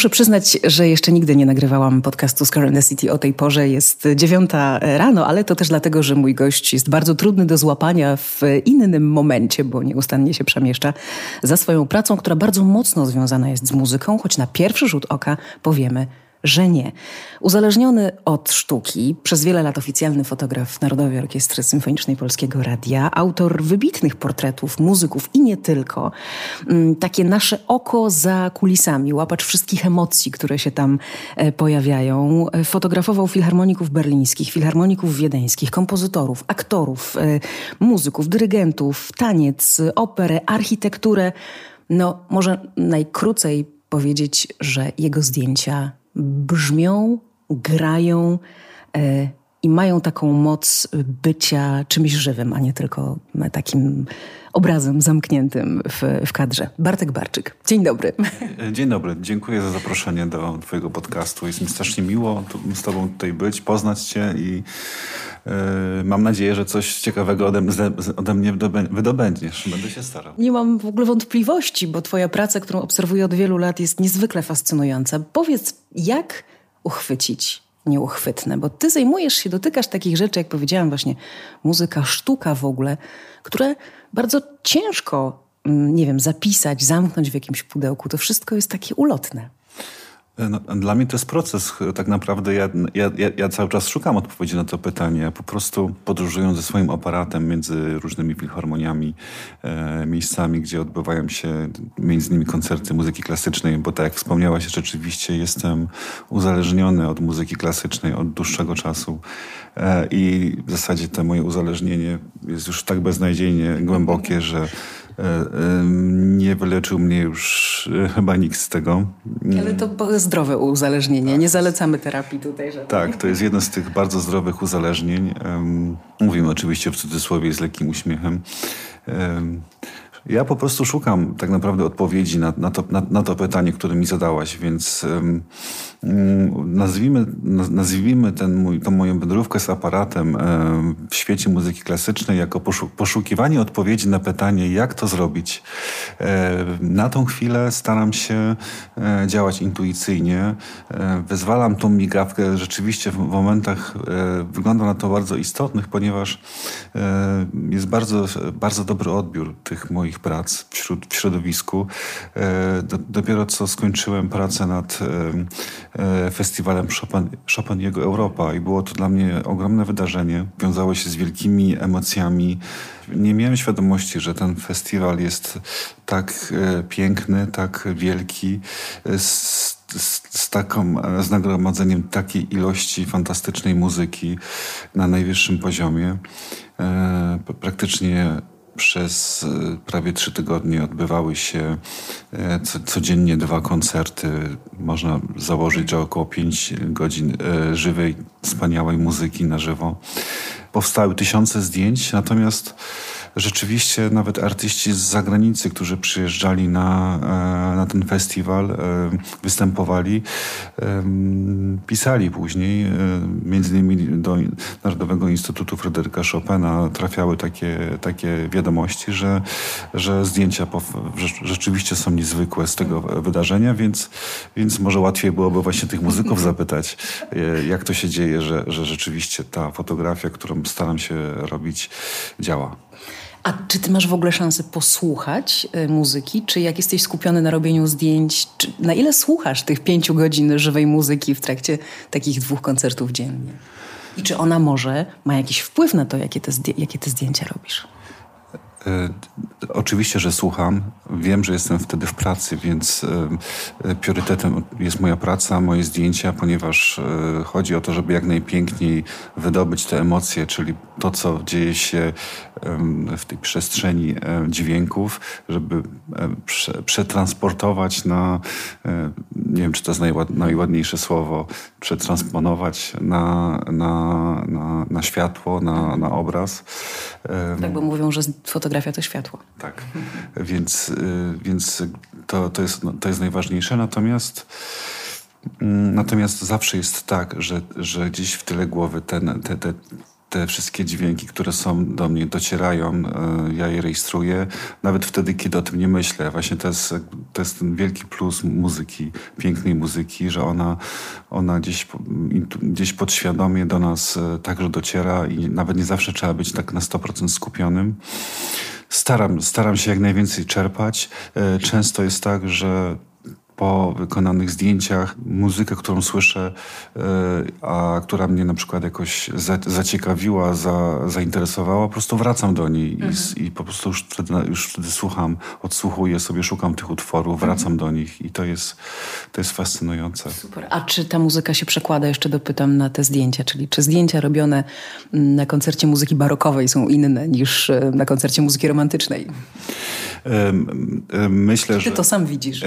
Muszę przyznać, że jeszcze nigdy nie nagrywałam podcastu z Current City o tej porze. Jest dziewiąta rano, ale to też dlatego, że mój gość jest bardzo trudny do złapania w innym momencie, bo nieustannie się przemieszcza za swoją pracą, która bardzo mocno związana jest z muzyką, choć na pierwszy rzut oka powiemy, że nie. Uzależniony od sztuki, przez wiele lat oficjalny fotograf Narodowej Orkiestry Symfonicznej Polskiego Radia, autor wybitnych portretów muzyków i nie tylko. Mm, takie nasze oko za kulisami, łapacz wszystkich emocji, które się tam e, pojawiają. Fotografował filharmoników berlińskich, filharmoników wiedeńskich, kompozytorów, aktorów, e, muzyków, dyrygentów, taniec, operę, architekturę. No, może najkrócej powiedzieć, że jego zdjęcia brzmią, grają e, i mają taką moc bycia czymś żywym, a nie tylko takim obrazem zamkniętym w, w kadrze. Bartek Barczyk, dzień dobry. Dzień dobry, dziękuję za zaproszenie do Twojego podcastu. Jest mi strasznie miło z Tobą tutaj być, poznać Cię i yy, mam nadzieję, że coś ciekawego ode, ode mnie wydobędziesz. Będę się starał. Nie mam w ogóle wątpliwości, bo Twoja praca, którą obserwuję od wielu lat, jest niezwykle fascynująca. Powiedz, jak uchwycić nieuchwytne, bo ty zajmujesz się, dotykasz takich rzeczy, jak powiedziałam właśnie, muzyka, sztuka w ogóle, które bardzo ciężko, mm, nie wiem, zapisać, zamknąć w jakimś pudełku. To wszystko jest takie ulotne. No, dla mnie to jest proces. Tak naprawdę ja, ja, ja, cały czas szukam odpowiedzi na to pytanie. Po prostu podróżując ze swoim aparatem między różnymi filharmoniami, e, miejscami, gdzie odbywają się między innymi koncerty muzyki klasycznej, bo tak jak wspomniałaś, rzeczywiście jestem uzależniony od muzyki klasycznej od dłuższego czasu. E, I w zasadzie to moje uzależnienie jest już tak beznadziejnie głębokie, że E, nie wyleczył mnie już e, chyba nikt z tego. Ale to zdrowe uzależnienie. Nie zalecamy terapii tutaj. Żadnej. Tak, to jest jedno z tych bardzo zdrowych uzależnień. Mówimy oczywiście w cudzysłowie z lekkim uśmiechem. Ja po prostu szukam tak naprawdę odpowiedzi na, na, to, na, na to pytanie, które mi zadałaś, więc um, nazwijmy, nazwijmy ten mój, tą moją wędrówkę z aparatem um, w świecie muzyki klasycznej jako poszukiwanie odpowiedzi na pytanie, jak to zrobić. Um, na tą chwilę staram się e, działać intuicyjnie. E, wyzwalam tą migawkę rzeczywiście w momentach, e, wygląda na to bardzo istotnych, ponieważ jest bardzo, bardzo dobry odbiór tych moich prac wśród, w środowisku. E, dopiero co skończyłem pracę nad e, e, festiwalem Chopin, Chopiniego Europa i było to dla mnie ogromne wydarzenie. Wiązało się z wielkimi emocjami. Nie miałem świadomości, że ten festiwal jest tak piękny, tak wielki, z, z, z, taką, z nagromadzeniem takiej ilości fantastycznej muzyki na najwyższym poziomie. E, praktycznie przez e, prawie trzy tygodnie odbywały się e, codziennie dwa koncerty. Można założyć, że około pięć godzin e, żywej, wspaniałej muzyki na żywo. Powstały tysiące zdjęć, natomiast rzeczywiście nawet artyści z zagranicy, którzy przyjeżdżali na, e, na ten festiwal, e, występowali, pisali później, e, między innymi do Narodowego Instytutu Fryderyka Chopina trafiały takie, takie wiadomości, że, że zdjęcia rzeczywiście są niezwykłe z tego wydarzenia, więc, więc może łatwiej byłoby właśnie tych muzyków zapytać, jak to się dzieje, że, że rzeczywiście ta fotografia, którą staram się robić, działa. A czy ty masz w ogóle szansę posłuchać y, muzyki? Czy jak jesteś skupiony na robieniu zdjęć, na ile słuchasz tych pięciu godzin żywej muzyki w trakcie takich dwóch koncertów dziennie? I czy ona może ma jakiś wpływ na to, jakie te, jakie te zdjęcia robisz? E, oczywiście, że słucham. Wiem, że jestem wtedy w pracy, więc e, priorytetem jest moja praca, moje zdjęcia, ponieważ chodzi o to, żeby jak najpiękniej wydobyć te emocje, czyli to, co dzieje się w tej przestrzeni dźwięków, żeby przetransportować na, nie wiem, czy to jest najładniejsze słowo, przetransponować na, na, na, na światło, na, na obraz. Tak, bo mówią, że fotografia fotografia to światło. Tak, więc, y, więc to, to, jest, no, to jest najważniejsze. Natomiast mm, Natomiast zawsze jest tak, że, że gdzieś w tyle głowy ten, te, te, te wszystkie dźwięki, które są do mnie, docierają, e, ja je rejestruję, nawet wtedy, kiedy o tym nie myślę. Właśnie to jest, to jest ten wielki plus muzyki, pięknej muzyki, że ona, ona gdzieś, gdzieś podświadomie do nas e, także dociera i nawet nie zawsze trzeba być tak na 100% skupionym. Staram, staram się jak najwięcej czerpać. E, często jest tak, że po wykonanych zdjęciach, muzykę, którą słyszę, e, a która mnie na przykład jakoś zaciekawiła, za, zainteresowała, po prostu wracam do niej mhm. i, i, po prostu już wtedy, już wtedy słucham, odsłuchuję sobie, szukam tych utworów, mhm. wracam mhm. do nich i to jest, to jest fascynujące. Super. A czy ta muzyka się przekłada, jeszcze dopytam, na te zdjęcia? Czyli czy zdjęcia robione na koncercie muzyki barokowej są inne niż e, na koncercie muzyki romantycznej? Myślę, Ty że... to sam widzisz.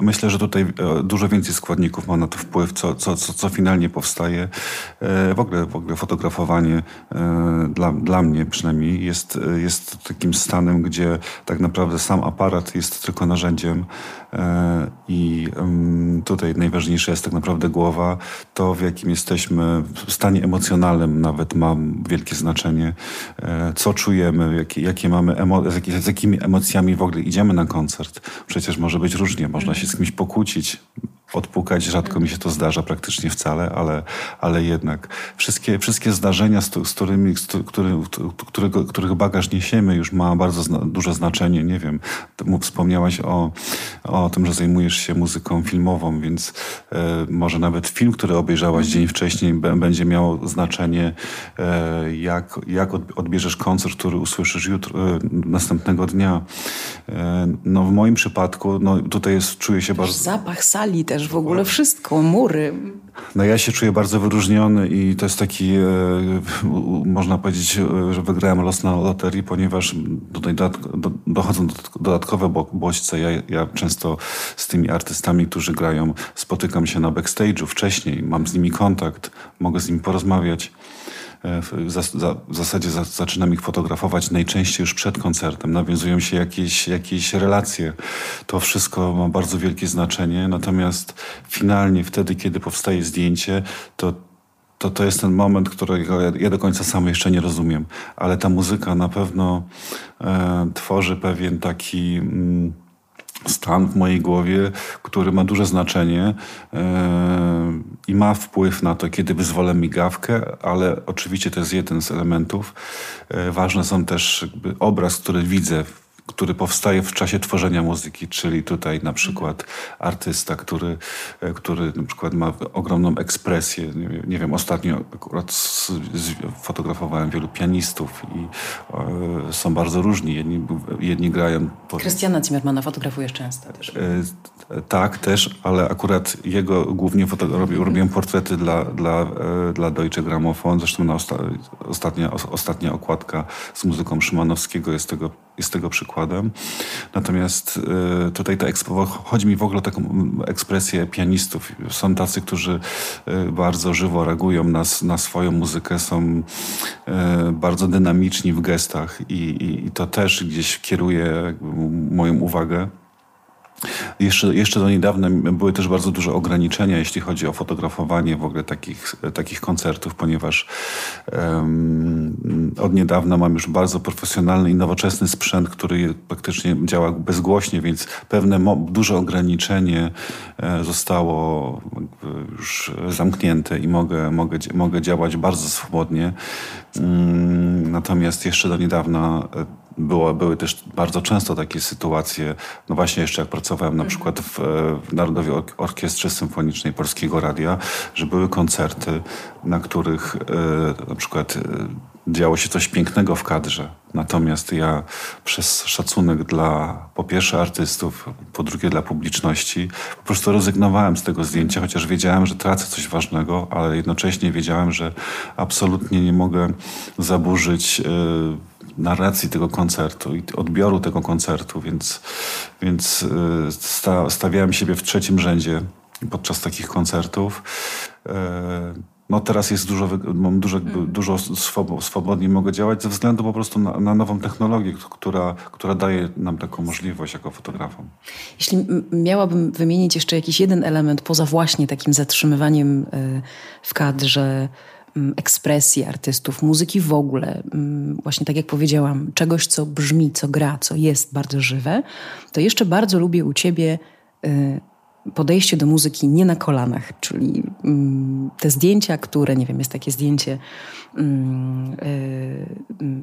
Myślę, że tutaj e, dużo więcej składników ma na to wpływ, co, co, co, co finalnie powstaje. E, w ogóle, w ogóle fotografowanie e, dla, dla mnie przynajmniej jest, jest takim stanem, gdzie tak naprawdę sam aparat jest tylko narzędziem i tutaj najważniejsza jest tak naprawdę głowa. To, w jakim jesteśmy, w stanie emocjonalnym nawet ma wielkie znaczenie. Co czujemy, jakie, jakie mamy emo- z, jakimi emocjami w ogóle idziemy na koncert. Przecież może być różnie, można się z kimś pokłócić, odpukać. Rzadko mi się to zdarza, praktycznie wcale, ale, ale jednak wszystkie, wszystkie zdarzenia, z, z którymi, z który, którego, których bagaż niesiemy, już ma bardzo zna, duże znaczenie. Nie wiem, mu wspomniałaś o, o tym, że zajmujesz się muzyką filmową, więc e, może nawet film, który obejrzałaś dzień wcześniej, będzie miał znaczenie, e, jak, jak odbierzesz koncert, który usłyszysz jutro, e, następnego dnia. No w moim przypadku, no tutaj jest, czuję się bardzo... Zapach sali też w ogóle wszystko, mury. No ja się czuję bardzo wyróżniony i to jest taki, e, można powiedzieć, że wygrałem los na loterii, ponieważ tutaj dochodzą dodatkowe bodźce. Ja, ja często z tymi artystami, którzy grają, spotykam się na backstage'u wcześniej, mam z nimi kontakt, mogę z nimi porozmawiać. E, w, za, w zasadzie za, zaczynam ich fotografować najczęściej już przed koncertem. Nawiązują się jakieś, jakieś relacje. To wszystko ma bardzo wielkie znaczenie. Natomiast finalnie wtedy, kiedy powstaje zdjęcie, to to, to jest ten moment, którego ja, ja do końca sam jeszcze nie rozumiem. Ale ta muzyka na pewno e, tworzy pewien taki... Mm, stan w mojej głowie, który ma duże znaczenie yy, i ma wpływ na to, kiedy wyzwolę migawkę, ale oczywiście to jest jeden z elementów. Yy, ważne są też obraz, który widzę który powstaje w czasie tworzenia muzyki, czyli tutaj na przykład artysta, który, e, który na przykład ma ogromną ekspresję. Nie, wiem, ostatnio akurat z, z, fotografowałem wielu pianistów i e, są bardzo różni. Jedni, jedni grają... Po... Krystiana Zimmermana fotografujesz często też. E, tak, też, ale akurat jego głównie robię, robiłem portrety dla, dla, e, dla Deutsche Grammophon. Zresztą na osta, ostatnia, ostatnia okładka z muzyką Szymanowskiego jest tego, jest tego przykładem. Natomiast y, tutaj ta ekspo, chodzi mi w ogóle o taką ekspresję pianistów. Są tacy, którzy y, bardzo żywo reagują na, na swoją muzykę, są y, bardzo dynamiczni w gestach i, i, i to też gdzieś kieruje moją uwagę. Jeszcze, jeszcze do niedawna były też bardzo duże ograniczenia, jeśli chodzi o fotografowanie w ogóle takich, takich koncertów, ponieważ um, od niedawna mam już bardzo profesjonalny i nowoczesny sprzęt, który praktycznie działa bezgłośnie, więc pewne duże ograniczenie e, zostało już zamknięte i mogę, mogę, mogę działać bardzo swobodnie. Um, natomiast jeszcze do niedawna e, było, były też bardzo często takie sytuacje, no właśnie jeszcze jak pracowałem na mhm. przykład w, w Narodowej Orkiestrze Symfonicznej Polskiego Radia, że były koncerty, na których e, na przykład e, działo się coś pięknego w kadrze. Natomiast ja przez szacunek dla po pierwsze artystów, po drugie dla publiczności, po prostu rezygnowałem z tego zdjęcia, chociaż wiedziałem, że tracę coś ważnego, ale jednocześnie wiedziałem, że absolutnie nie mogę zaburzyć e, narracji tego koncertu i odbioru tego koncertu, więc, więc y, sta, stawiałem siebie w trzecim rzędzie podczas takich koncertów. E, no teraz jest dużo, mam dużo, mm. dużo swobodniej mogę działać ze względu po prostu na, na, nową technologię, która, która daje nam taką możliwość jako fotografom. Jeśli miałabym wymienić jeszcze jakiś jeden element poza właśnie takim zatrzymywaniem y, w kadrze, ekspresji artystów, muzyki w ogóle, mm, właśnie tak jak powiedziałam, czegoś, co brzmi, co gra, co jest bardzo żywe, to jeszcze bardzo lubię u ciebie y, podejście do muzyki nie na kolanach, czyli mm, te zdjęcia, które, nie wiem, jest takie zdjęcie yy,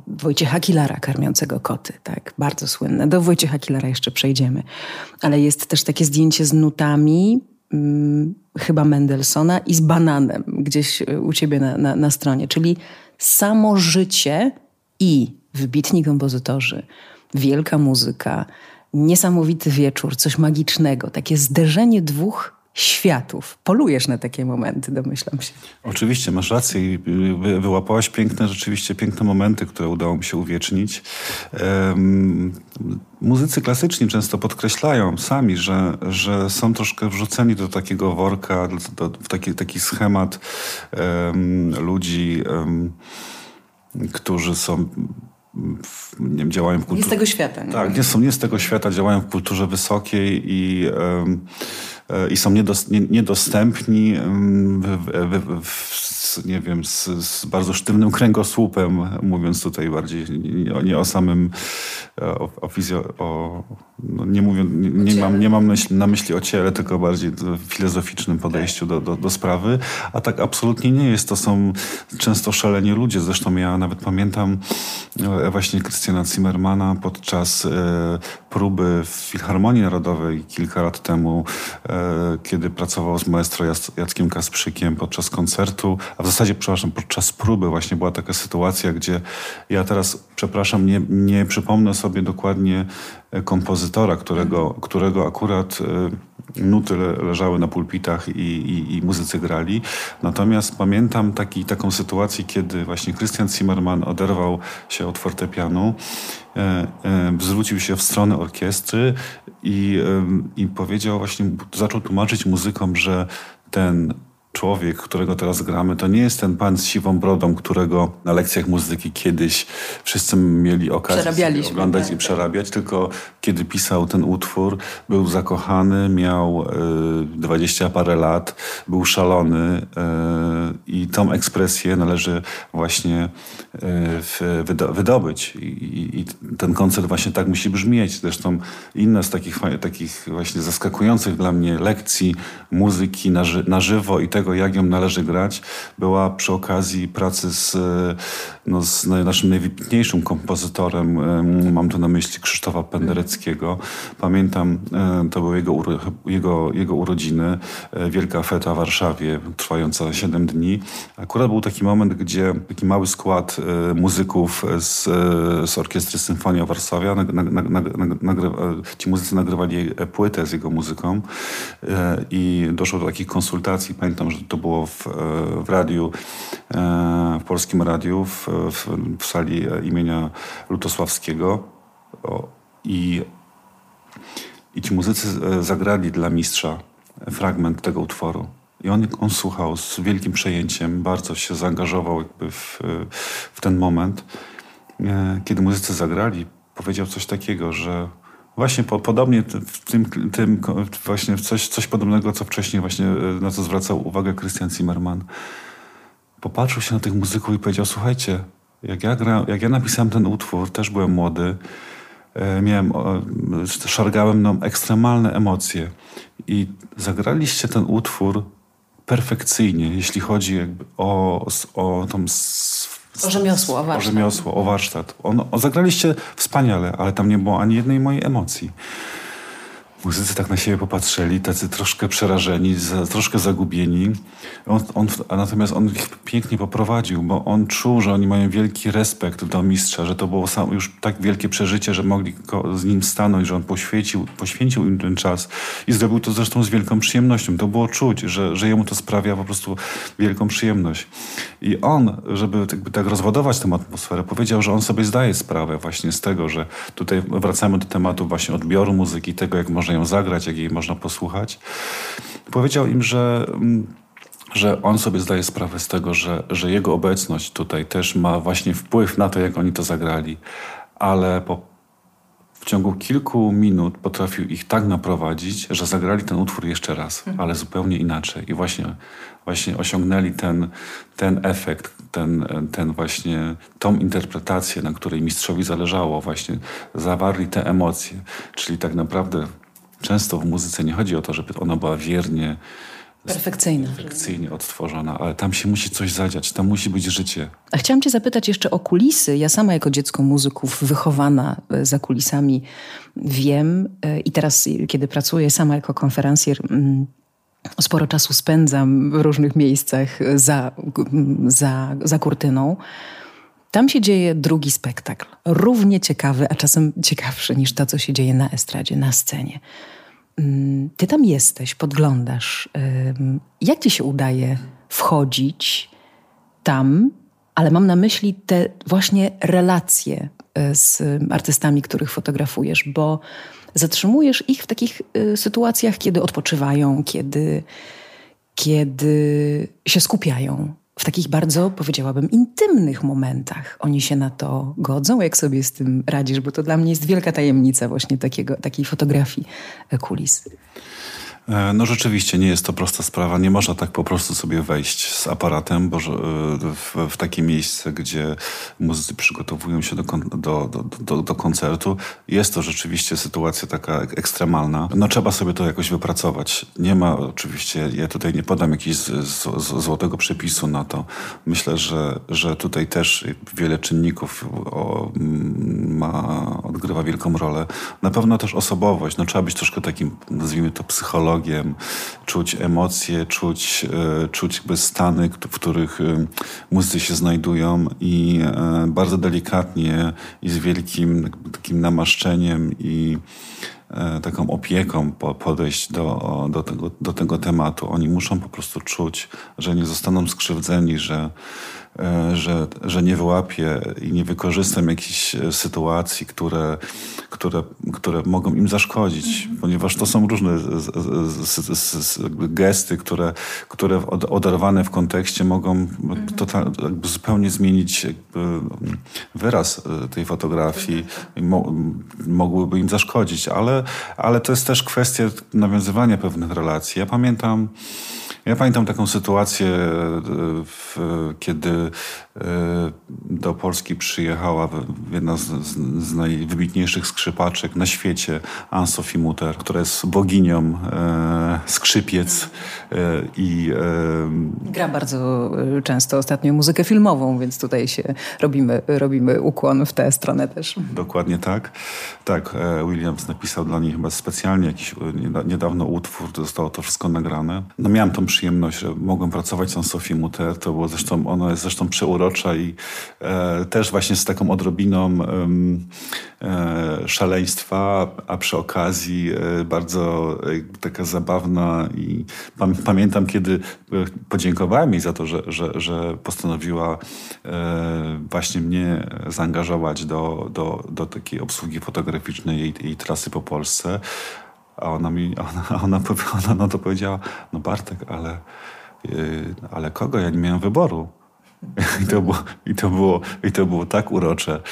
Wojciecha Kilara karmiącego koty, tak, bardzo słynne. Do Wojciecha Kilara jeszcze przejdziemy. Ale jest też takie zdjęcie z nutami, chyba Mendelssohna i z bananem gdzieś u ciebie na, na, na stronie, czyli samo życie i wybitni kompozytorzy, wielka muzyka, niesamowity wieczór, coś magicznego, takie zderzenie dwóch światów. Polujesz na takie momenty, domyślam się. Oczywiście, masz rację. Wyłapałaś piękne, rzeczywiście piękne momenty, które udało mi się uwiecznić. Um, muzycy klasyczni często podkreślają sami, że, że są troszkę wrzuceni do takiego worka, do, w taki, taki schemat um, ludzi, um, którzy są nie wiem, działają w kulturze. Nie z tego świata. Nie? Tak, nie są nie z tego świata, działają w kulturze wysokiej i, e, i są niedostępni w, w, w, nie wiem, z, z, bardzo sztywnym kręgosłupem, mówiąc tutaj bardziej nie, nie o samym o, o, fizjo, o no nie, mówię, nie, nie mam, nie mam myśli, na myśli o ciele, tylko bardziej filozoficznym podejściu do, do, do, sprawy. A tak absolutnie nie jest. To są często szaleni ludzie. Zresztą ja nawet pamiętam e, właśnie Krystiana Zimmermana podczas e, próby w Filharmonii Narodowej kilka lat temu, e, kiedy pracował z maestro Jackiem Kasprzykiem podczas koncertu, a w zasadzie, przepraszam, podczas próby właśnie była taka sytuacja, gdzie ja teraz, przepraszam, nie, nie przypomnę sobie dokładnie kompozytora, którego, którego akurat e, nuty leżały na pulpitach i, i, i muzycy grali. Natomiast pamiętam taki, taką sytuację, kiedy właśnie Christian Zimmerman oderwał się od fortepianu, e, e, zwrócił się w stronę orkiestry i, i powiedział właśnie, zaczął tłumaczyć muzykom, że ten człowiek, którego teraz gramy, to nie jest ten pan z siwą brodą, którego na lekcjach muzyki kiedyś wszyscy mieli okazję oglądać tak. i przerabiać, tylko kiedy pisał ten utwór, był zakochany, miał y, dwadzieścia parę lat, był szalony y, i tą ekspresję należy właśnie y, wydo wydobyć. I, I, ten koncert właśnie tak musi brzmieć. Zresztą inne z takich, takich właśnie zaskakujących dla mnie lekcji muzyki na, ży na żywo i tego, jak ją należy grać, była przy okazji pracy z, no, z naszym najwybitniejszym kompozytorem, mam tu na myśli Krzysztofa Pendereckiego. Pamiętam, e, to były jego, jego, jego urodziny, e, wielka feta w Warszawie, trwająca 7 dni. Akurat był taki moment, gdzie taki mały skład e, muzyków z, z Orkiestry Symfonia Warszawia, ci muzycy nagrywali płytę z jego muzyką i doszło do takich konsultacji. Pamiętam, że to było w, w radiu, w polskim radiu, w, w, w sali imienia Lutosławskiego. I, I ci muzycy e, zagrali dla mistrza fragment tego utworu. I on, on słuchał z wielkim przejęciem, bardzo się zaangażował jakby w, w ten moment. E, kiedy muzycy zagrali, powiedział coś takiego, że właśnie po, podobnie w tym, tym właśnie coś, coś podobnego, co wcześniej właśnie e, na co zwracał uwagę Christian Zimmerman. Popatrzył się na tych muzyków i powiedział, słuchajcie, jak ja, gra, jak ja napisałem ten utwór, też byłem młody, e, miałem, szargałem mną ekstremalne emocje i zagraliście ten utwór perfekcyjnie, jeśli chodzi o, o tą o rzemiosło, o warsztat. O rzemiosło, o warsztat. On, o, zagraliście wspaniale, ale tam nie było ani jednej mojej emocji. Muzycy tak na siebie popatrzyli, tacy troszkę przerażeni, za, troszkę zagubieni. On, on, a natomiast on ich pięknie poprowadził, bo on czuł, że oni mają wielki respekt do mistrza, że to było sam, już tak wielkie przeżycie, że mogli z nim stanąć, że on poświęcił, poświęcił im ten czas. I zrobił to zresztą z wielką przyjemnością. To było czuć, że, że jemu to sprawia po prostu wielką przyjemność. I on, żeby jakby tak rozładować tę atmosferę, powiedział, że on sobie zdaje sprawę właśnie z tego, że tutaj wracamy do tematu właśnie odbioru muzyki, tego jak można ją zagrać, jak jej można posłuchać. Powiedział im, że mm, że on sobie zdaje sprawę z tego, że, że jego obecność tutaj też ma właśnie wpływ na to, jak oni to zagrali, ale po, w ciągu kilku minut potrafił ich tak naprowadzić, że zagrali ten utwór jeszcze raz, mhm. ale zupełnie inaczej. I właśnie, właśnie osiągnęli ten, ten efekt, ten, ten właśnie, tą interpretację, na której mistrzowi zależało, właśnie zawarli te emocje. Czyli tak naprawdę często w muzyce nie chodzi o to, żeby ona była wiernie Perfekcyjna. Perfekcyjnie odtworzona, ale tam się musi coś zadziać, tam musi być życie. A chciałam cię zapytać jeszcze o kulisy. Ja sama jako dziecko muzyków, wychowana e, za kulisami, wiem e, i teraz, kiedy pracuję sama jako konferencjer, mm, sporo czasu spędzam w różnych miejscach za, za, za kurtyną. Tam się dzieje drugi spektakl, równie ciekawy, a czasem ciekawszy niż to, co się dzieje na estradzie, na scenie. Mm, ty tam jesteś, podglądasz. Jak ci się udaje wchodzić tam, ale mam na myśli te właśnie relacje e, z artystami, których fotografujesz, bo zatrzymujesz ich w takich e, sytuacjach, kiedy odpoczywają, kiedy, kiedy się skupiają w takich bardzo, powiedziałabym, intymnych momentach. Oni się na to godzą, jak sobie z tym radzisz, bo to dla mnie jest wielka tajemnica właśnie takiego, takiej fotografii kulis. E, no rzeczywiście nie jest to prosta sprawa. Nie można tak po prostu sobie wejść z aparatem bo, e, w, w takie miejsce, gdzie muzycy przygotowują się do, do, do, do, koncertu. Jest to rzeczywiście sytuacja taka ekstremalna. No trzeba sobie to jakoś wypracować. Nie ma oczywiście, ja tutaj nie podam jakiegoś złotego przepisu na to. Myślę, że, że tutaj też wiele czynników o, ma, odgrywa wielką rolę. Na pewno też osobowość. No trzeba być troszkę takim, nazwijmy to psychologiem, dialogiem, czuć emocje, czuć, e, czuć jakby stany, w których e, muzycy się znajdują i e, bardzo delikatnie i z wielkim takim namaszczeniem i taką opieką podejść do, do, tego, do tego tematu. Oni muszą po prostu czuć, że nie zostaną skrzywdzeni, że E, że, że nie wyłapię i nie wykorzystam jakichś e, sytuacji, które, które, które mogą im zaszkodzić, ponieważ to są różne gesty, które, które oderwane w kontekście mogą total, zupełnie zmienić wyraz e, tej fotografii i mo, mogłyby im zaszkodzić, ale, to jest też kwestia nawiązywania pewnych relacji. Ja pamiętam ja pamiętam taką sytuację, w, kiedy E, do Polski przyjechała jedna z, z, najwybitniejszych skrzypaczek na świecie, Anne-Sophie Mutter, która jest boginią e, skrzypiec e, i... E, Gra bardzo e, często ostatnio muzykę filmową, więc tutaj się robimy, robimy ukłon w tę stronę też. Dokładnie tak. Tak, e, Williams napisał dla niej chyba specjalnie jakiś niedawno utwór, zostało to wszystko nagrane. No miałem tą przyjemność, że mogłem pracować z Anne-Sophie Mutter, to było zresztą, ona jest zresztą przeurocza urocza i e, też właśnie z taką odrobiną e, szaleństwa, a przy okazji e, bardzo e, taka zabawna i pamiętam, kiedy e, podziękowałem jej za to, że, że, że postanowiła e, właśnie mnie zaangażować do, do, do takiej obsługi fotograficznej jej, jej trasy po Polsce. A ona mi, ona, ona, ona, to powiedziała, no Bartek, ale, ale kogo? Ja nie miałem wyboru. I to, było, i, to było, I to było tak urocze. E,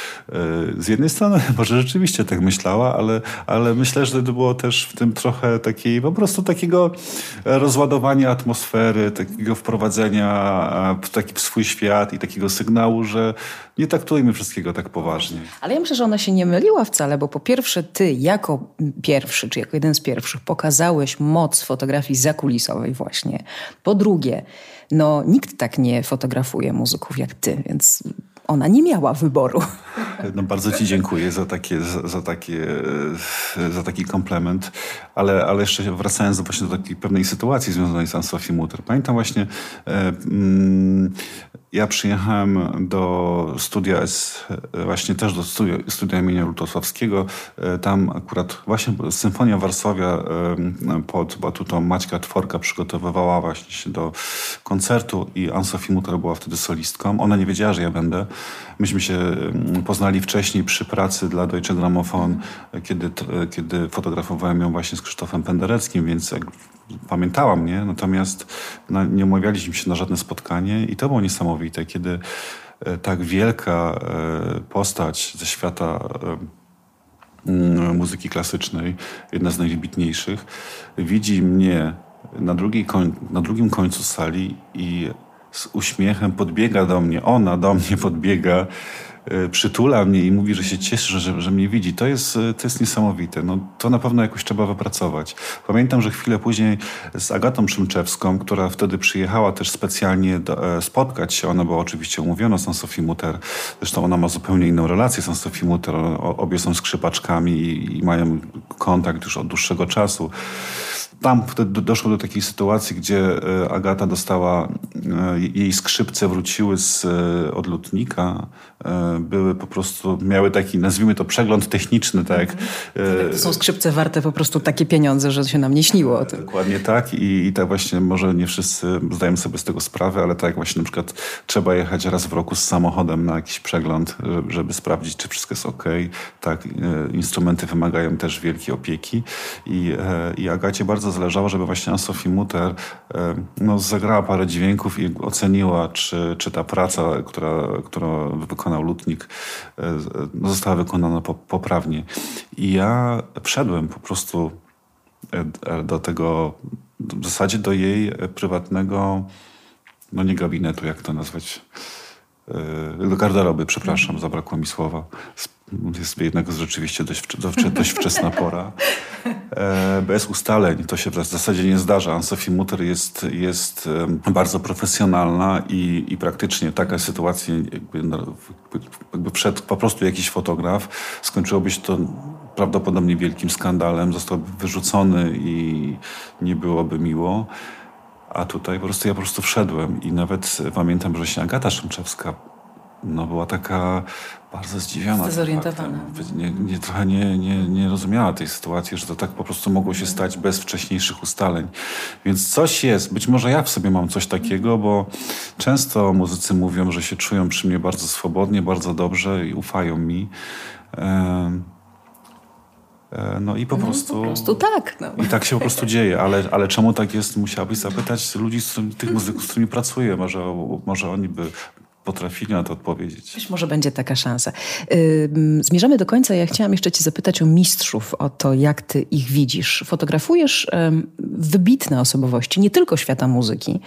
z jednej strony może rzeczywiście tak myślała, ale, ale myślę, że to było też w tym trochę takiej, po prostu takiego rozładowania atmosfery, takiego wprowadzenia w taki swój świat i takiego sygnału, że nie traktujmy wszystkiego tak poważnie. Ale ja myślę, że ona się nie myliła wcale, bo po pierwsze ty jako pierwszy, czy jako jeden z pierwszych pokazałeś moc fotografii zakulisowej właśnie. Po drugie, no nikt tak nie fotografuje muzyków jak ty, więc ona nie miała wyboru. No bardzo ci dziękuję za, takie, za, za, takie, za taki komplement, ale, ale jeszcze wracając właśnie do takiej pewnej sytuacji związanej z Anne-Sophie Mutter. Pamiętam właśnie e, mm, ja przyjechałem do studia, właśnie też do studia, studia imienia Lutosławskiego. E, tam akurat właśnie Symfonia Warszawia pod batutą Maćka Tworka przygotowywała właśnie się do koncertu i Anne-Sophie Mutter była wtedy solistką. Ona nie wiedziała, że ja będę. Myśmy się poznali wcześniej przy pracy dla Deutsche Grammophon, kiedy, kiedy fotografowałem ją właśnie z Krzysztofem Pendereckim, więc pamiętała mnie, natomiast no, nie umawialiśmy się na żadne spotkanie i to było niesamowite, kiedy e, tak wielka e, postać ze świata mm, muzyki klasycznej, jedna z najwybitniejszych, widzi mnie na, koń, na drugim końcu sali i z uśmiechem podbiega do mnie, ona do mnie podbiega E, przytula mnie i mówi, że się cieszy, że, że mnie widzi. To jest, e, to jest niesamowite. No, to na pewno jakoś trzeba wypracować. Pamiętam, że chwilę później z Agatą Szymczewską, która wtedy przyjechała też specjalnie do, e, spotkać się. Ona była oczywiście umówiona z Sofii Mutter. Zresztą ona ma zupełnie inną relację z Sofii Mutter. Obie są skrzypaczkami i, i mają kontakt już od dłuższego czasu tam wtedy doszło do takiej sytuacji, gdzie e, Agata dostała, e, jej skrzypce wróciły z e, odlotnika, były po prostu, miały taki, nazwijmy to przegląd techniczny, tak. Mhm. To są skrzypce warte po prostu takie pieniądze, że się nam nie śniło o tym. Dokładnie tak i, i tak właśnie, może nie wszyscy zdają sobie z tego sprawę, ale tak właśnie na przykład trzeba jechać raz w roku z samochodem na jakiś przegląd, żeby, żeby sprawdzić, czy wszystko jest ok. Tak, instrumenty wymagają też wielkiej opieki i, i Agacie bardzo bardzo zależało, żeby właśnie Sophie Mutter e, no, zagrała parę dźwięków i oceniła, czy, czy ta praca, która, którą wykonał lutnik, e, no, została wykonana poprawnie. I ja wszedłem po prostu e, do tego, w zasadzie do jej prywatnego, no nie gabinetu, jak to nazwać, do garderoby, przepraszam, zabrakło mi słowa jest jednak rzeczywiście dość, dość wczesna pora. E, bez ustaleń to się w zasadzie nie zdarza. Anne-Sophie Mutter jest, jest bardzo profesjonalna i, i praktycznie taka sytuacja, jakby, no, jakby wszedł po prostu jakiś fotograf, skończyłoby się to prawdopodobnie wielkim skandalem, zostałby wyrzucony i nie byłoby miło. A tutaj po prostu ja po prostu wszedłem i nawet pamiętam, że się Agata Szymczewska no, była taka bardzo zdziwiona. Zdezorientowana. Nie, nie, trochę nie, nie, nie rozumiała tej sytuacji, że to tak po prostu mogło się stać bez wcześniejszych ustaleń. Więc coś jest. Być może ja w sobie mam coś takiego, bo często muzycy mówią, że się czują przy mnie bardzo swobodnie, bardzo dobrze i ufają mi. No i po no, prostu. Po prostu tak. No. I tak się po prostu dzieje, ale, ale czemu tak jest, musiałabyś zapytać ludzi, z którymi, tych muzyków, z którymi pracuję. Może, może oni by potrafili na to odpowiedzieć. Być może będzie taka szansa. Zmierzamy do końca. Ja chciałam jeszcze Cię zapytać o mistrzów, o to, jak Ty ich widzisz. Fotografujesz wybitne osobowości, nie tylko świata muzyki,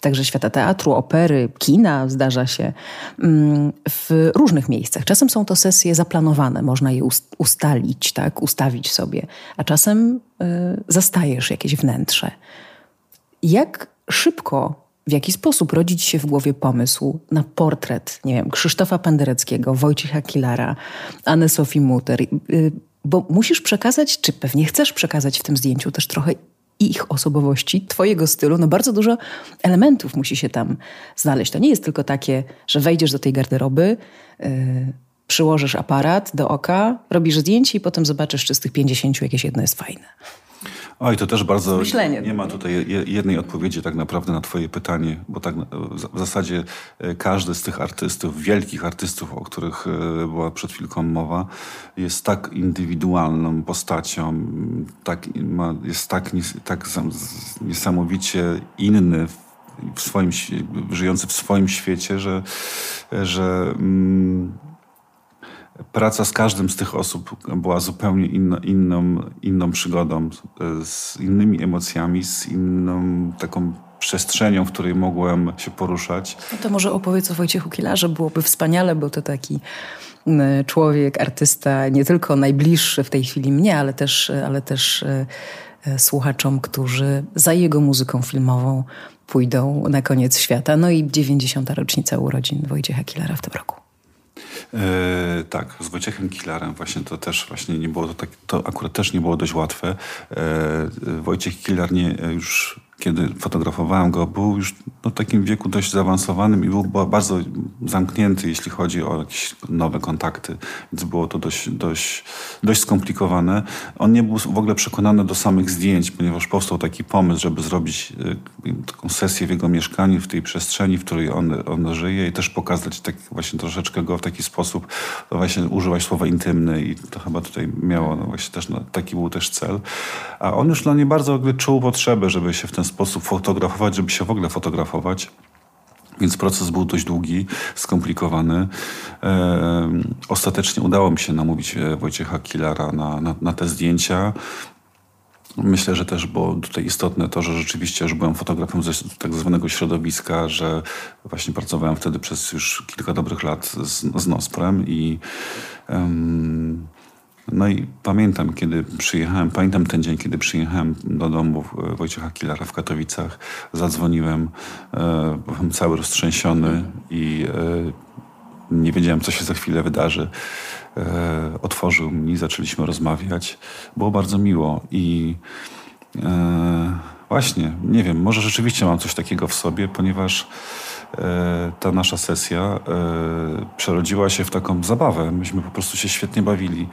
także świata teatru, opery, kina, zdarza się, w różnych miejscach. Czasem są to sesje zaplanowane, można je ustalić, tak, ustawić sobie, a czasem y, zastajesz jakieś wnętrze. Jak szybko w jaki sposób rodzić się w głowie pomysł na portret, nie wiem, Krzysztofa Pendereckiego, Wojciecha Kilara, Anny Sofii Muter, y, bo musisz przekazać, czy pewnie chcesz przekazać w tym zdjęciu też trochę ich osobowości, twojego stylu, no bardzo dużo elementów musi się tam znaleźć. To nie jest tylko takie, że wejdziesz do tej garderoby, yy, przyłożysz aparat do oka, robisz zdjęcie i potem zobaczysz, czy z tych 50 jakieś jedno jest fajne. Oj, to też bardzo. Nie ma tutaj jednej odpowiedzi tak naprawdę na Twoje pytanie, bo tak w zasadzie e, każdy z tych artystów, wielkich artystów, o których e, była przed chwilką mowa, jest tak indywidualną postacią, tak, jest tak, tak niesamowicie inny w swoim, żyjący w swoim świecie, że, że mm, praca z każdym z tych osób była zupełnie inno, inną, inną przygodą, z innymi emocjami, z inną taką przestrzenią, w której mogłem się poruszać. No to może opowiedz o Wojciechu Kilarze, byłoby wspaniale, bo to taki człowiek, artysta, nie tylko najbliższy w tej chwili mnie, ale też, ale też e, e, słuchaczom, którzy za jego muzyką filmową pójdą na koniec świata. No i 90. rocznica urodzin Wojciecha Kilara w tym roku. E, tak, z Wojciechem Kilarem właśnie to też właśnie nie było to tak, to akurat też nie było dość łatwe. E, Wojciech Kilar nie, już kiedy fotografowałem go, był już no, w takim wieku dość zaawansowanym i był bardzo zamknięty, jeśli chodzi o jakieś nowe kontakty, więc było to dość, dość, dość skomplikowane. On nie był w ogóle przekonany do samych zdjęć, ponieważ powstał taki pomysł, żeby zrobić e, taką sesję w jego mieszkaniu, w tej przestrzeni, w której on, on żyje i też pokazać tak właśnie troszeczkę go w taki sposób, właśnie używać słowa intymny i to chyba tutaj miało no właśnie też, no, taki był też cel. A on już dla mnie bardzo czuł potrzebę, żeby się w ten sposób fotografować, żeby się w ogóle fotografować. Więc proces był dość długi, skomplikowany. E, ostatecznie udało mi się namówić e, Wojciecha Kilara na, na, na te zdjęcia. Myślę, że też było tutaj istotne to, że rzeczywiście już byłem fotografem z tak zwanego środowiska, że właśnie pracowałem wtedy przez już kilka dobrych lat z, z Nosprem i um, no i pamiętam, kiedy przyjechałem, pamiętam ten dzień, kiedy przyjechałem do domu Wojciecha Kilara w Katowicach, zadzwoniłem, e, byłem cały roztrzęsiony i e, nie wiedziałem, co się za chwilę wydarzy. E, otworzył mi, zaczęliśmy rozmawiać. Było bardzo miło i e, właśnie, nie wiem, może rzeczywiście mam coś takiego w sobie, ponieważ e, ta nasza sesja e, przerodziła się w taką zabawę. Myśmy po prostu się świetnie bawili.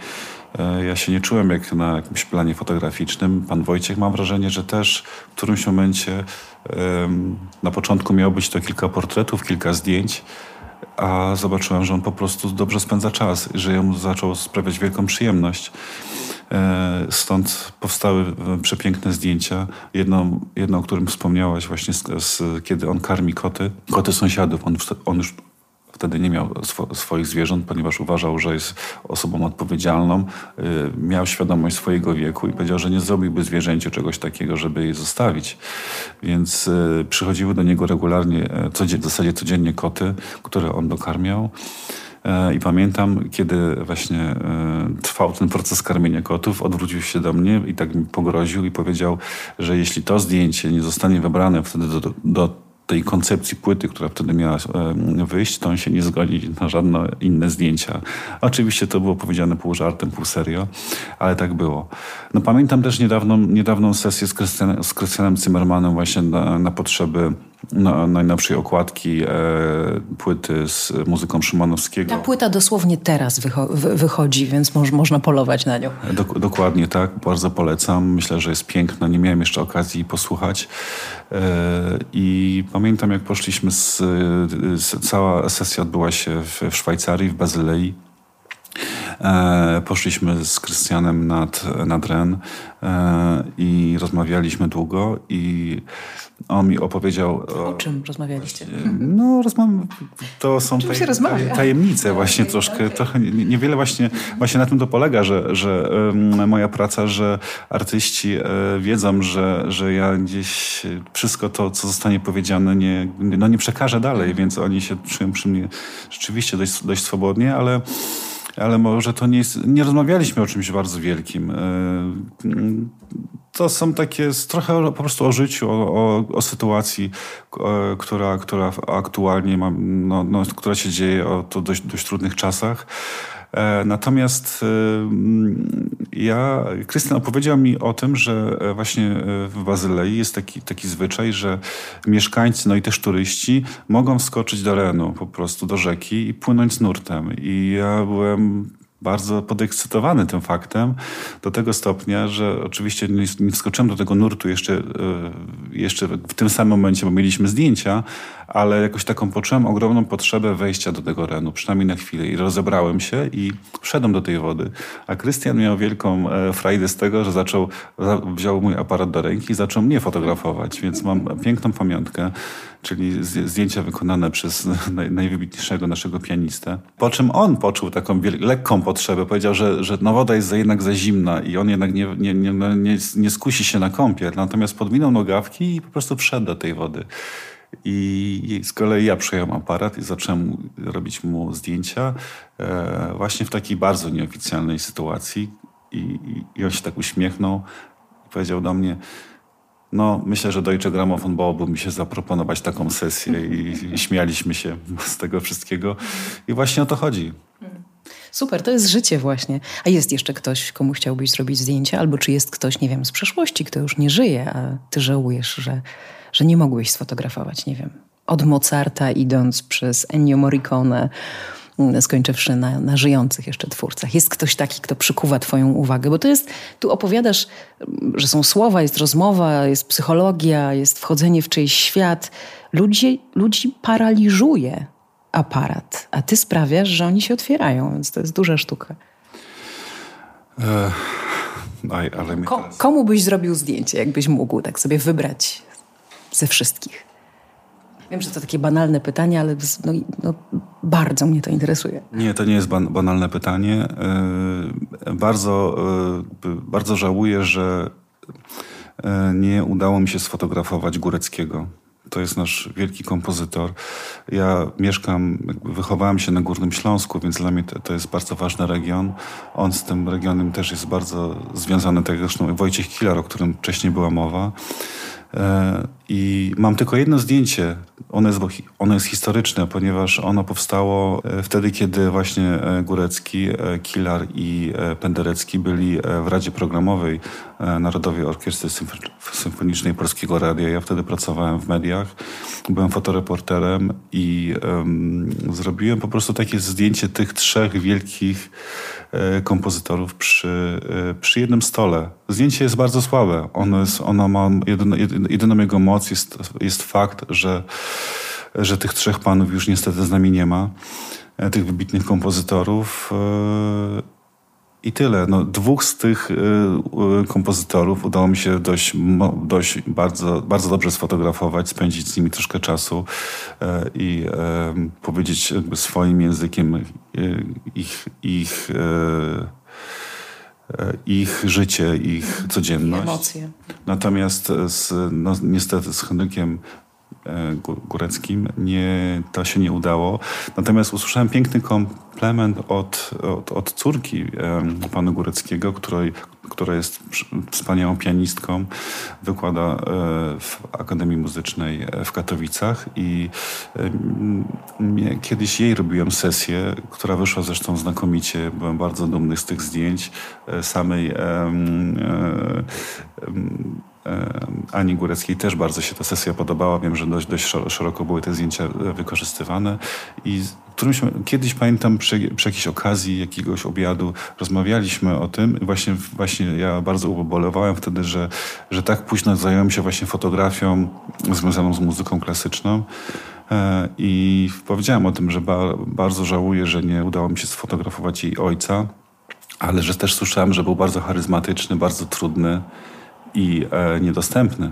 E, ja się nie czułem jak na jakimś planie fotograficznym. Pan Wojciech mam wrażenie, że też w którymś momencie na początku miało być to kilka portretów, kilka zdjęć, a zobaczyłem, że on po prostu dobrze spędza czas że jemu zaczął sprawiać wielką przyjemność. E, stąd powstały przepiękne zdjęcia. Jedno, jedno o którym wspomniałaś właśnie, z, z, kiedy on karmi koty, koty sąsiadów. On, on już Wtedy nie miał swo swoich zwierząt, ponieważ uważał, że jest osobą odpowiedzialną. Y, miał świadomość swojego wieku i powiedział, że nie zrobiłby zwierzęciu czegoś takiego, żeby je zostawić. Więc przychodziły do niego regularnie, e, w zasadzie codziennie koty, które on dokarmiał. E, I pamiętam, kiedy właśnie e, trwał ten proces karmienia kotów, odwrócił się do mnie i tak mi pogroził i powiedział, że jeśli to zdjęcie nie zostanie wybrane wtedy do, do tej koncepcji płyty, która wtedy miała wyjść, to on się nie zgodzi na żadne inne zdjęcia. Oczywiście to było powiedziane pół żartem, pół serio, ale tak było. No pamiętam też niedawną, niedawną sesję z Krystianem Zimmermanem właśnie na, na potrzeby no, najnowszej okładki e, płyty z muzyką Szymanowskiego. Ta płyta dosłownie teraz wycho wychodzi, więc moż, można polować na nią. Dok dokładnie tak, bardzo polecam. Myślę, że jest piękna. Nie miałem jeszcze okazji posłuchać. E, I pamiętam, jak poszliśmy z, z, Cała sesja odbyła się w, w Szwajcarii, w Bazylei. E, poszliśmy z Krystianem nad, nad Ren e, i rozmawialiśmy długo i on mi opowiedział... O, o czym rozmawialiście? No, rozmawiam, to są taj, taj, tajemnice właśnie okay, troszkę. Okay. Trochę niewiele właśnie, właśnie na tym to polega, że, że moja praca, że artyści e, wiedzą, że, że ja gdzieś wszystko to, co zostanie powiedziane, nie, no nie przekażę dalej, więc oni się czują przy mnie rzeczywiście dość, dość swobodnie, ale ale może to nie jest, nie rozmawialiśmy o czymś bardzo wielkim. E, to są takie trochę po prostu o życiu, o, o, o sytuacji, e, która, która aktualnie ma, no, no, która się dzieje o to dość, dość trudnych czasach. E, natomiast ja, Krystian opowiedział mi o tym, że właśnie w Bazylei jest taki, taki zwyczaj, że mieszkańcy, no i też turyści mogą wskoczyć do Renu, po prostu do rzeki i płynąć nurtem. I ja byłem bardzo podekscytowany tym faktem do tego stopnia, że oczywiście nie, wskoczyłem do tego nurtu jeszcze, e, jeszcze w tym samym momencie, bo mieliśmy zdjęcia, ale jakoś taką poczułem ogromną potrzebę wejścia do tego renu, przynajmniej na chwilę i rozebrałem się i wszedłem do tej wody. A Krystian miał wielką e, frajdę z tego, że zaczął, wziął mój aparat do ręki i zaczął mnie fotografować, więc mam piękną pamiątkę czyli zdjęcia wykonane przez najwybitniejszego naszego pianistę. Po czym on poczuł taką lekką potrzebę. Powiedział, że, że no woda jest jednak za zimna i on jednak nie, nie, nie, no nie, nie skusi się na kąpiel. Natomiast podwinął nogawki i po prostu wszedł do tej wody. I z kolei ja przyjąłem aparat i zacząłem robić mu zdjęcia e, właśnie w takiej bardzo nieoficjalnej sytuacji. I, I on się tak uśmiechnął i powiedział do mnie, no, myślę, że Deutsche Grammophon byłoby mi się zaproponować taką sesję i, i śmialiśmy się z tego wszystkiego. I właśnie o to chodzi. Super, to jest życie właśnie. A jest jeszcze ktoś, komu chciałbyś zrobić zdjęcia? Albo czy jest ktoś, nie wiem, z przeszłości, kto już nie żyje, a ty żałujesz, że, że nie mogłeś sfotografować, nie wiem, od Mozarta idąc przez Ennio Morricone, skończywszy na, na żyjących jeszcze twórcach. Jest ktoś taki, kto przykuwa Twoją uwagę, bo to jest, tu opowiadasz, że są słowa, jest rozmowa, jest psychologia, jest wchodzenie w czyjś świat. Ludzi, ludzi paraliżuje aparat, a Ty sprawiasz, że oni się otwierają, więc to jest duża sztuka. Ale Ko komu byś zrobił zdjęcie, jakbyś mógł tak sobie wybrać ze wszystkich? Wiem, że to takie banalne pytanie, ale no, no, bardzo mnie to interesuje. Nie, to nie jest ban banalne pytanie. Yy, bardzo, yy, bardzo żałuję, że yy, nie udało mi się sfotografować Góreckiego. To jest nasz wielki kompozytor. Ja mieszkam, wychowałem się na Górnym Śląsku, więc dla mnie to, to, jest bardzo ważny region. On z tym regionem też jest bardzo związany, tak jak zresztą Wojciech Kilar, o którym wcześniej była mowa. E, I mam tylko jedno zdjęcie. Ono jest, ono jest historyczne, ponieważ ono powstało e, wtedy, kiedy właśnie e, Górecki, Kilar i Penderecki byli w Radzie Programowej Narodowej Orkiestry Symfonicznej Polskiego Radia. Ja wtedy pracowałem w mediach, byłem fotoreporterem i um, zrobiłem po prostu takie zdjęcie tych trzech wielkich E, kompozytorów przy, e, przy jednym stole. Zdjęcie jest bardzo słabe. Ono, jest, ono ma, jedyna, jedyną jego moc jest, jest fakt, że, że tych trzech panów już niestety z nami nie ma, e, tych wybitnych kompozytorów. I tyle. No, dwóch z tych y, kompozytorów udało mi się dość, dość bardzo, bardzo dobrze sfotografować, spędzić z nimi troszkę czasu i powiedzieć swoim językiem ich, ich ich życie, ich codzienność. Emocje. Natomiast z, no, niestety z Henrykiem E, Góreckim. Nie, to się nie udało. Natomiast usłyszałem piękny komplement od, od, od córki pana Góreckiego, której, która jest wspaniałą pianistką, wykłada e, w Akademii Muzycznej e, w Katowicach i kiedyś jej robiłem sesję, która wyszła zresztą znakomicie. Byłem bardzo dumny z tych zdjęć samej Ani Góreckiej też bardzo się ta sesja podobała. Wiem, że dość, dość szeroko były te zdjęcia e, wykorzystywane. I którymś, kiedyś pamiętam przy, przy jakiejś okazji jakiegoś obiadu rozmawialiśmy o tym. Właśnie, właśnie ja bardzo ubolewałem wtedy, że, że tak późno zająłem się właśnie fotografią związaną z muzyką klasyczną. E, I powiedziałem o tym, że ba, bardzo żałuję, że nie udało mi się sfotografować jej ojca, ale że też słyszałem, że był bardzo charyzmatyczny, bardzo trudny i e, niedostępny.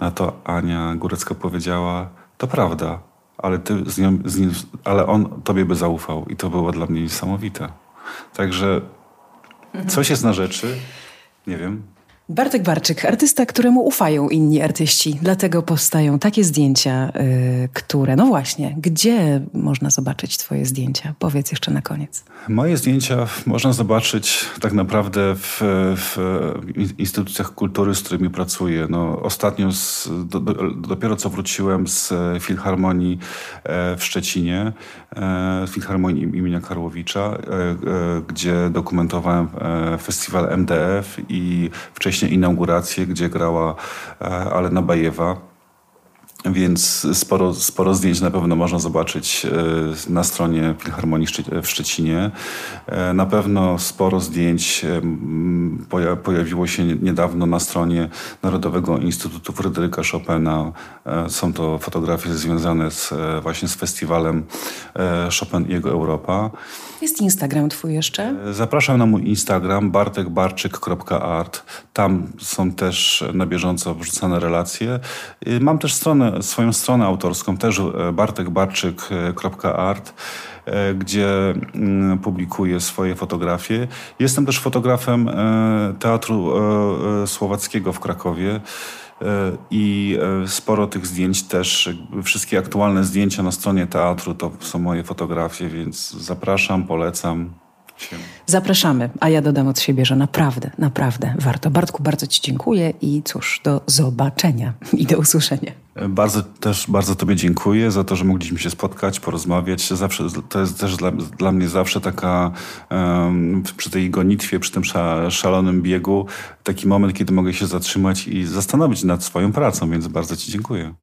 Na to Ania Górecka powiedziała, to prawda, ale, ty z nią, z nim, ale on tobie by zaufał i to było dla mnie niesamowite. Także coś jest na rzeczy, nie wiem. Bartek Barczyk, artysta, któremu ufają inni artyści. Dlatego powstają takie zdjęcia, yy, które, no właśnie, gdzie można zobaczyć Twoje zdjęcia? Powiedz jeszcze na koniec. Moje zdjęcia można zobaczyć tak naprawdę w, w instytucjach kultury, z którymi pracuję. No, ostatnio, z, do, do, dopiero co wróciłem z Filharmonii e, w Szczecinie, e, Filharmonii imienia Karłowicza, e, gdzie dokumentowałem festiwal MDF i wcześniej właśnie inaugurację, gdzie grała e, Alena Bajewa. Więc sporo, sporo zdjęć na pewno można zobaczyć e, na stronie Filharmonii w Szczecinie. E, na pewno sporo zdjęć pojawiło się niedawno na stronie Narodowego Instytutu Fryderyka Chopina. Są to fotografie związane z, właśnie z festiwalem Chopin i jego Europa. Jest Instagram twój jeszcze? Zapraszam na mój Instagram bartekbarczyk.art. Tam są też na bieżąco wrzucane relacje. Mam też stronę, swoją stronę autorską, też e, bartekbarczyk.art e, gdzie mm, publikuję swoje fotografie. Jestem też fotografem e, Teatru Słowackiego w Krakowie. I sporo tych zdjęć też, wszystkie aktualne zdjęcia na stronie teatru to są moje fotografie, więc zapraszam, polecam. Zapraszamy, a ja dodam od siebie, że naprawdę, naprawdę warto. Bartku, bardzo Ci dziękuję i cóż, do zobaczenia i do usłyszenia. Bardzo też bardzo Tobie dziękuję za to, że mogliśmy się spotkać, porozmawiać. Zawsze, to jest też dla, dla mnie zawsze taka um, przy tej gonitwie, przy tym szalonym biegu, taki moment, kiedy mogę się zatrzymać i zastanowić nad swoją pracą, więc bardzo Ci dziękuję.